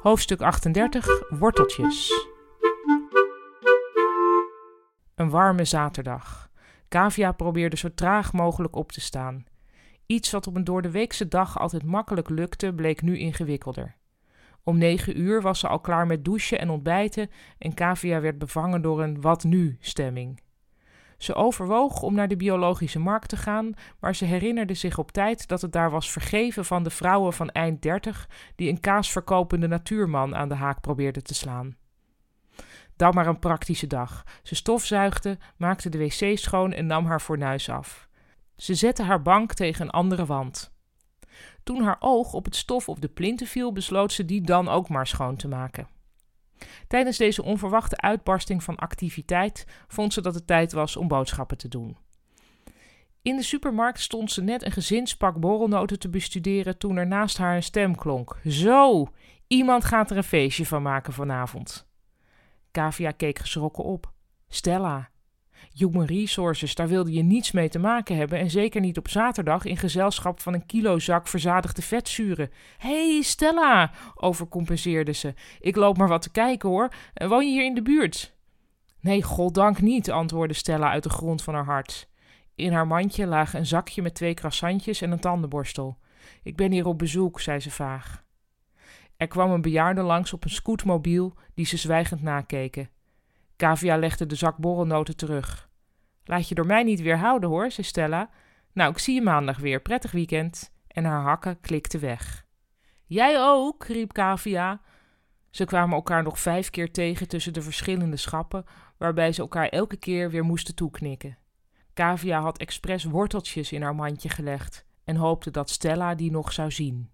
Hoofdstuk 38 Worteltjes. Een warme zaterdag. Kavia probeerde zo traag mogelijk op te staan. Iets wat op een doordeweekse dag altijd makkelijk lukte, bleek nu ingewikkelder. Om negen uur was ze al klaar met douchen en ontbijten en Kavia werd bevangen door een wat nu stemming. Ze overwoog om naar de biologische markt te gaan, maar ze herinnerde zich op tijd dat het daar was vergeven van de vrouwen van eind dertig die een kaasverkopende natuurman aan de haak probeerden te slaan. Dan maar een praktische dag. Ze stofzuigde, maakte de wc schoon en nam haar fornuis af. Ze zette haar bank tegen een andere wand. Toen haar oog op het stof op de plinten viel, besloot ze die dan ook maar schoon te maken. Tijdens deze onverwachte uitbarsting van activiteit vond ze dat het tijd was om boodschappen te doen. In de supermarkt stond ze net een gezinspak borrelnoten te bestuderen toen er naast haar een stem klonk. Zo, iemand gaat er een feestje van maken vanavond. Kavia keek geschrokken op. Stella. Human Resources, daar wilde je niets mee te maken hebben en zeker niet op zaterdag in gezelschap van een kilozak verzadigde vetzuren. Hé, hey, Stella, overcompenseerde ze. Ik loop maar wat te kijken hoor. Woon je hier in de buurt? Nee, goddank niet, antwoordde Stella uit de grond van haar hart. In haar mandje lagen een zakje met twee croissantjes en een tandenborstel. Ik ben hier op bezoek, zei ze vaag. Er kwam een bejaarde langs op een scootmobiel die ze zwijgend nakeken. Kavia legde de zak borrelnoten terug. Laat je door mij niet weerhouden hoor, zei Stella. Nou, ik zie je maandag weer. Prettig weekend. En haar hakken klikten weg. Jij ook, riep Kavia. Ze kwamen elkaar nog vijf keer tegen tussen de verschillende schappen, waarbij ze elkaar elke keer weer moesten toeknikken. Kavia had expres worteltjes in haar mandje gelegd en hoopte dat Stella die nog zou zien.